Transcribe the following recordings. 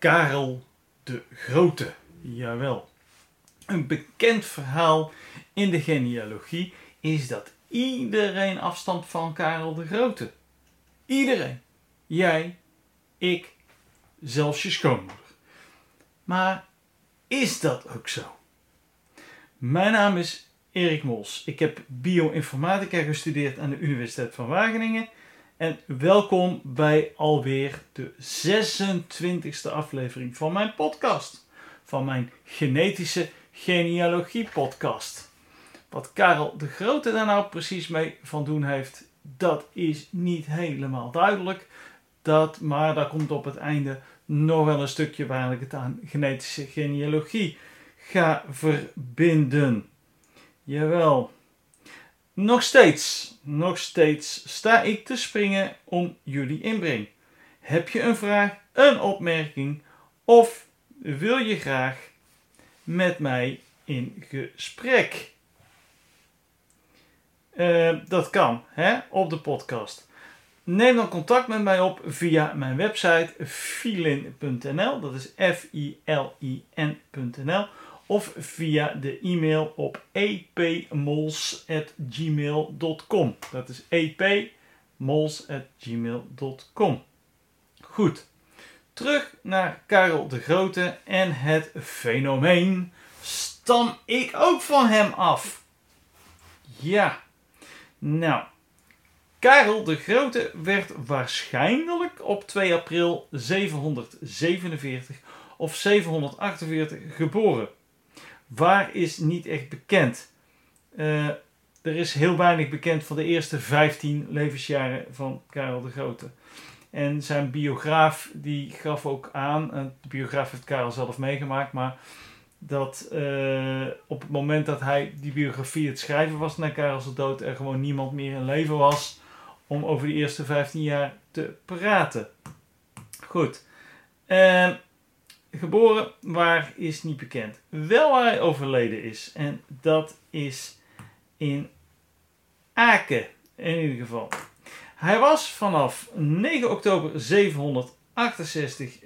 Karel de Grote. Jawel. Een bekend verhaal in de genealogie is dat iedereen afstamt van Karel de Grote. Iedereen. Jij, ik, zelfs je schoonmoeder. Maar is dat ook zo? Mijn naam is Erik Mols. Ik heb bioinformatica gestudeerd aan de Universiteit van Wageningen en welkom bij alweer de 26e aflevering van mijn podcast. Van mijn genetische genealogie podcast. Wat Karel de Grote daar nou precies mee van doen heeft, dat is niet helemaal duidelijk. Dat, maar daar komt op het einde nog wel een stukje waar ik het aan genetische genealogie ga verbinden. Jawel. Nog steeds, nog steeds sta ik te springen om jullie inbreng. Heb je een vraag, een opmerking of wil je graag met mij in gesprek? Uh, dat kan hè, op de podcast. Neem dan contact met mij op via mijn website filin.nl. Dat is F-I-L-I-N.nl of via de e-mail op epmols.gmail.com. Dat is epmols.gmail.com. Goed, terug naar Karel de Grote en het fenomeen. Stam ik ook van hem af? Ja, nou. Karel de Grote werd waarschijnlijk op 2 april 747 of 748 geboren. Waar is niet echt bekend? Uh, er is heel weinig bekend van de eerste 15 levensjaren van Karel de Grote. En zijn biograaf die gaf ook aan, de biograaf heeft Karel zelf meegemaakt, maar dat uh, op het moment dat hij die biografie het schrijven was na Karel's dood, er gewoon niemand meer in leven was om over die eerste 15 jaar te praten. Goed. Uh, Geboren waar is niet bekend. Wel waar hij overleden is. En dat is in Aken in ieder geval. Hij was vanaf 9 oktober 768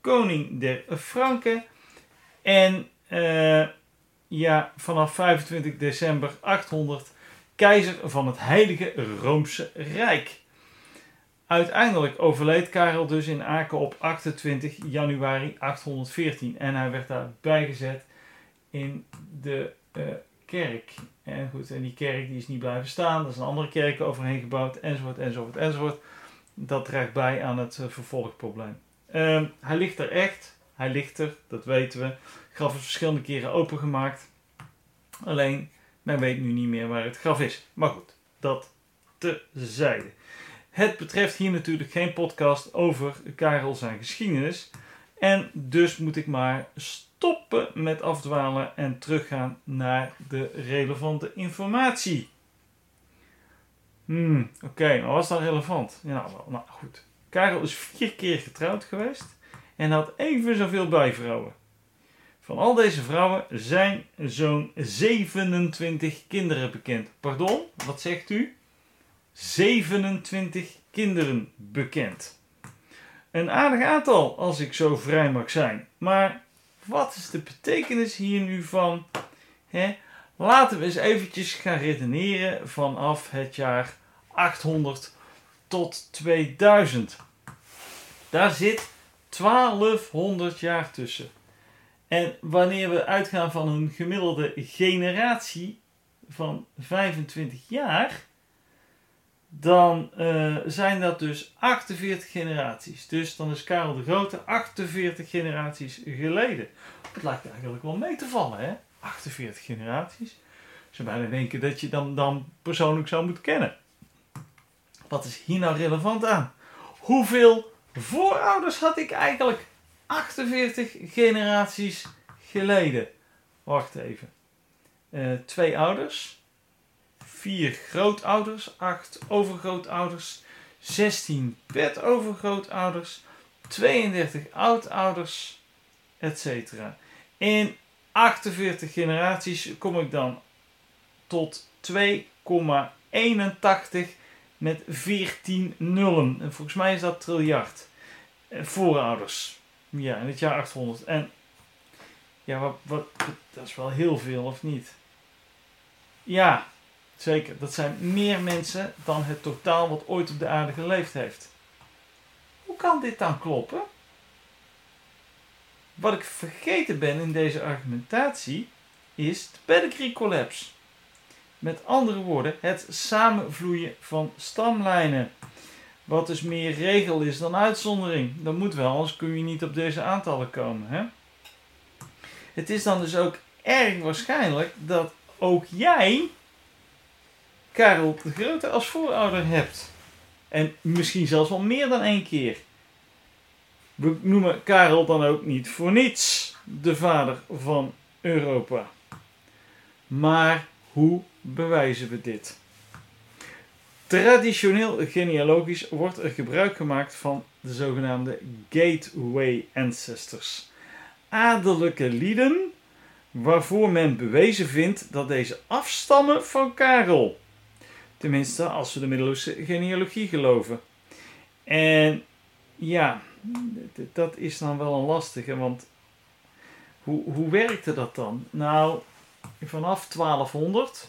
koning der Franken. En uh, ja, vanaf 25 december 800 keizer van het Heilige Roomse Rijk. Uiteindelijk overleed Karel dus in Aken op 28 januari 814 en hij werd daar bijgezet in de uh, kerk. En goed, en die kerk die is niet blijven staan, er een andere kerk overheen gebouwd, enzovoort, enzovoort, enzovoort. Dat draagt bij aan het uh, vervolgprobleem. Uh, hij ligt er echt, hij ligt er, dat weten we. Graf is verschillende keren opengemaakt. Alleen, men weet nu niet meer waar het graf is. Maar goed, dat tezijde. Het betreft hier natuurlijk geen podcast over Karel zijn geschiedenis. En dus moet ik maar met afdwalen en teruggaan naar de relevante informatie. Hmm, oké, maar was dat relevant? Ja, nou, nou goed. Karel is vier keer getrouwd geweest en had even zoveel bijvrouwen. Van al deze vrouwen zijn zo'n 27 kinderen bekend. Pardon, wat zegt u? 27 kinderen bekend. Een aardig aantal, als ik zo vrij mag zijn. Maar wat is de betekenis hier nu van? Hè? Laten we eens eventjes gaan redeneren vanaf het jaar 800 tot 2000. Daar zit 1200 jaar tussen. En wanneer we uitgaan van een gemiddelde generatie van 25 jaar, dan uh, zijn dat dus 48 generaties. Dus dan is Karel de Grote 48 generaties geleden. Het lijkt eigenlijk wel mee te vallen, hè? 48 generaties. Ze bijna denken dat je dan, dan persoonlijk zou moeten kennen. Wat is hier nou relevant aan? Hoeveel voorouders had ik eigenlijk 48 generaties geleden? Wacht even. Uh, twee ouders, 4 grootouders, 8 overgrootouders, 16 pet-overgrootouders, 32 oudouders, etc. In 48 generaties kom ik dan tot 2,81 met 14 nullen. En volgens mij is dat triljard. Eh, voorouders. Ja, in het jaar 800. En ja, wat, wat, dat is wel heel veel, of niet? Ja, zeker. Dat zijn meer mensen dan het totaal wat ooit op de aarde geleefd heeft. Hoe kan dit dan kloppen? Wat ik vergeten ben in deze argumentatie is de pedigree collapse. Met andere woorden, het samenvloeien van stamlijnen. Wat dus meer regel is dan uitzondering. Dat moet wel, anders kun je niet op deze aantallen komen. Hè? Het is dan dus ook erg waarschijnlijk dat ook jij Karel de Grote als voorouder hebt. En misschien zelfs wel meer dan één keer. We noemen Karel dan ook niet voor niets de vader van Europa. Maar hoe bewijzen we dit? Traditioneel genealogisch wordt er gebruik gemaakt van de zogenaamde gateway ancestors. Adellijke lieden waarvoor men bewezen vindt dat deze afstammen van Karel. Tenminste, als we de middeleeuwse genealogie geloven. En ja, dat is dan wel een lastige, want hoe, hoe werkte dat dan? Nou, vanaf 1200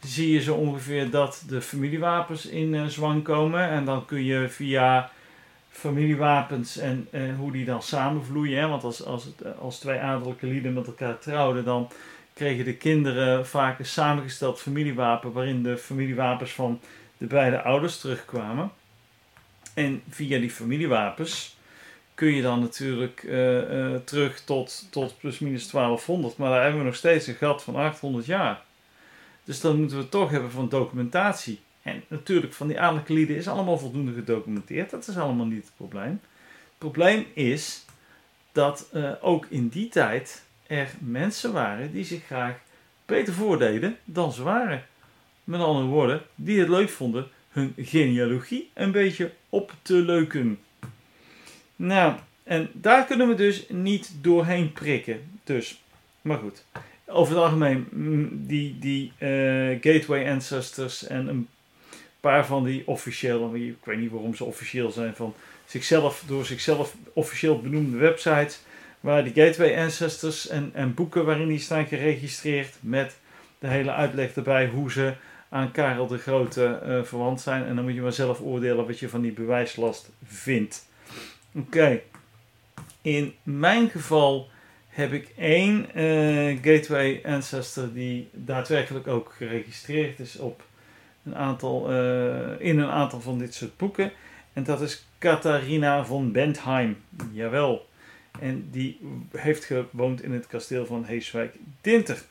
zie je zo ongeveer dat de familiewapens in uh, zwang komen. En dan kun je via familiewapens en uh, hoe die dan samenvloeien. Hè? Want als, als, als twee adellijke lieden met elkaar trouwden, dan kregen de kinderen vaak een samengesteld familiewapen waarin de familiewapens van de beide ouders terugkwamen. En via die familiewapens kun je dan natuurlijk uh, uh, terug tot, tot plus minus 1200. Maar daar hebben we nog steeds een gat van 800 jaar. Dus dan moeten we toch hebben van documentatie. En natuurlijk, van die adellijke lieden is allemaal voldoende gedocumenteerd. Dat is allemaal niet het probleem. Het probleem is dat uh, ook in die tijd er mensen waren die zich graag beter voordeden dan ze waren. Met andere woorden, die het leuk vonden hun genealogie een beetje op te leuken. Nou, en daar kunnen we dus niet doorheen prikken. Dus, maar goed. Over het algemeen, mm, die, die uh, Gateway Ancestors en een paar van die officiële, ik weet niet waarom ze officieel zijn, van zichzelf, door zichzelf officieel benoemde websites, waar die Gateway Ancestors en, en boeken waarin die staan geregistreerd met de hele uitleg erbij hoe ze aan Karel de Grote uh, verwant zijn. En dan moet je maar zelf oordelen wat je van die bewijslast vindt. Oké. In mijn geval heb ik één uh, Gateway Ancestor die daadwerkelijk ook geregistreerd is op een aantal, uh, in een aantal van dit soort boeken. En dat is Catharina von Bentheim. Jawel. En die heeft gewoond in het kasteel van Heeswijk-Dinter.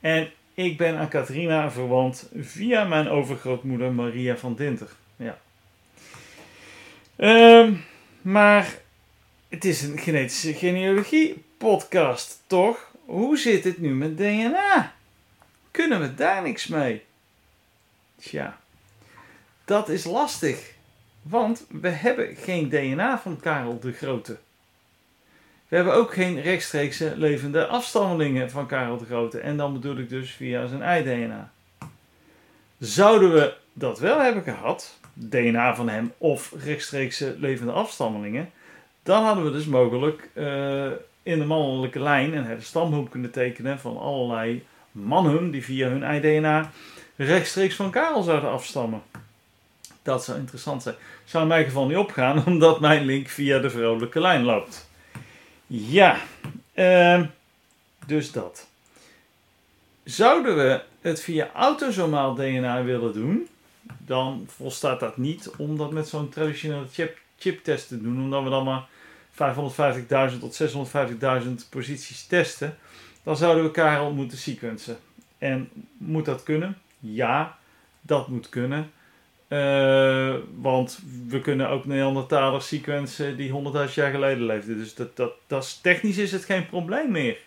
En ik ben aan Catharina verwant via mijn overgrootmoeder Maria van Dinter. Ja. Um, maar het is een genetische genealogie podcast, toch? Hoe zit het nu met DNA? Kunnen we daar niks mee? Tja, dat is lastig. Want we hebben geen DNA van Karel de Grote. We hebben ook geen rechtstreekse levende afstammelingen van Karel de Grote. En dan bedoel ik dus via zijn ei-DNA. Zouden we dat wel hebben gehad, DNA van hem of rechtstreekse levende afstammelingen, dan hadden we dus mogelijk uh, in de mannelijke lijn een stamboom kunnen tekenen van allerlei mannen die via hun ei-DNA rechtstreeks van Karel zouden afstammen. Dat zou interessant zijn. Zou in mijn geval niet opgaan, omdat mijn link via de vrolijke lijn loopt. Ja, uh, dus dat. Zouden we het via autosomaal DNA willen doen, dan volstaat dat niet om dat met zo'n traditionele chip, chiptest te doen, omdat we dan maar 550.000 tot 650.000 posities testen. Dan zouden we Karel moeten sequencen. En moet dat kunnen? Ja, dat moet kunnen. Uh, want we kunnen ook Neandertalers sequencen die 100.000 jaar geleden leefden. Dus dat, dat, dat is, technisch is het geen probleem meer.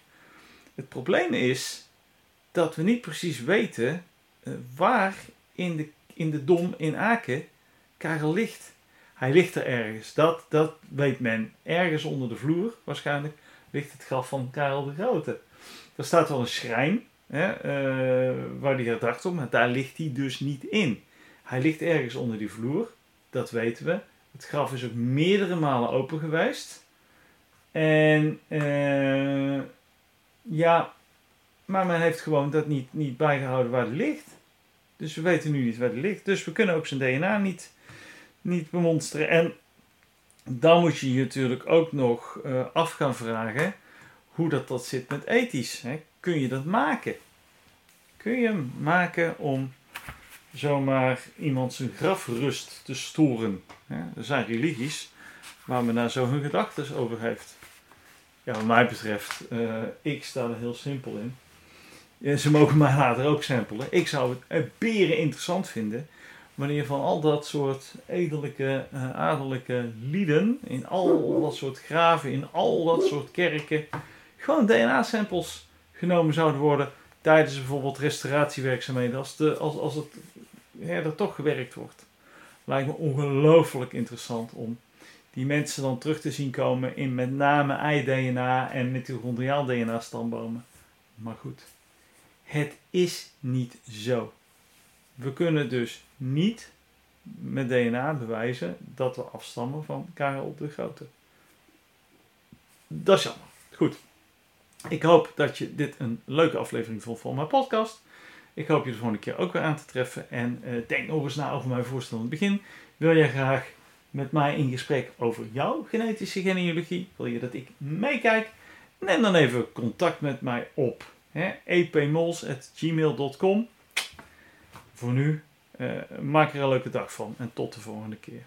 Het probleem is dat we niet precies weten eh, waar in de, in de dom in Aken Karel ligt. Hij ligt er ergens. Dat, dat weet men. Ergens onder de vloer, waarschijnlijk, ligt het graf van Karel de Grote. Er staat wel een schrijn hè, eh, waar hij herdacht op, maar daar ligt hij dus niet in. Hij ligt ergens onder die vloer, dat weten we. Het graf is ook meerdere malen open geweest. En eh, ja, maar men heeft gewoon dat niet, niet bijgehouden waar het ligt. Dus we weten nu niet waar het ligt. Dus we kunnen ook zijn DNA niet, niet bemonsteren. En dan moet je je natuurlijk ook nog uh, af gaan vragen hoe dat, dat zit met ethisch. Hè? Kun je dat maken? Kun je hem maken om zomaar iemand zijn grafrust te storen? Er zijn religies waar men daar zo hun gedachten over heeft. Ja, wat mij betreft, uh, ik sta er heel simpel in. Ja, ze mogen mij later ook samplen. Ik zou het beren interessant vinden wanneer van al dat soort edelijke, uh, adellijke lieden, in al dat soort graven, in al dat soort kerken, gewoon DNA-samples genomen zouden worden tijdens bijvoorbeeld restauratiewerkzaamheden, als, de, als, als het ja, er toch gewerkt wordt. Lijkt me ongelooflijk interessant om die mensen dan terug te zien komen in met name ei-DNA en mitochondriaal DNA-stambomen. Maar goed, het is niet zo. We kunnen dus niet met DNA bewijzen dat we afstammen van Karel de Grote. Dat is jammer. Goed. Ik hoop dat je dit een leuke aflevering vond van mijn podcast. Ik hoop je de volgende keer ook weer aan te treffen. En uh, denk nog eens na over mijn voorstel in het begin. Wil jij graag met mij in gesprek over jouw genetische genealogie? Wil je dat ik meekijk? Neem dan even contact met mij op. epmols.gmail.com Voor nu, uh, maak er een leuke dag van en tot de volgende keer.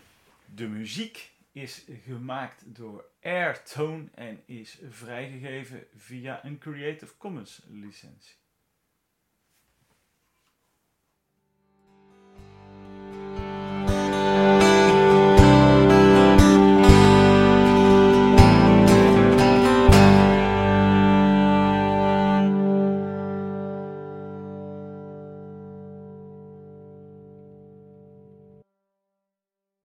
De muziek is gemaakt door Airtone en is vrijgegeven via een Creative Commons licentie.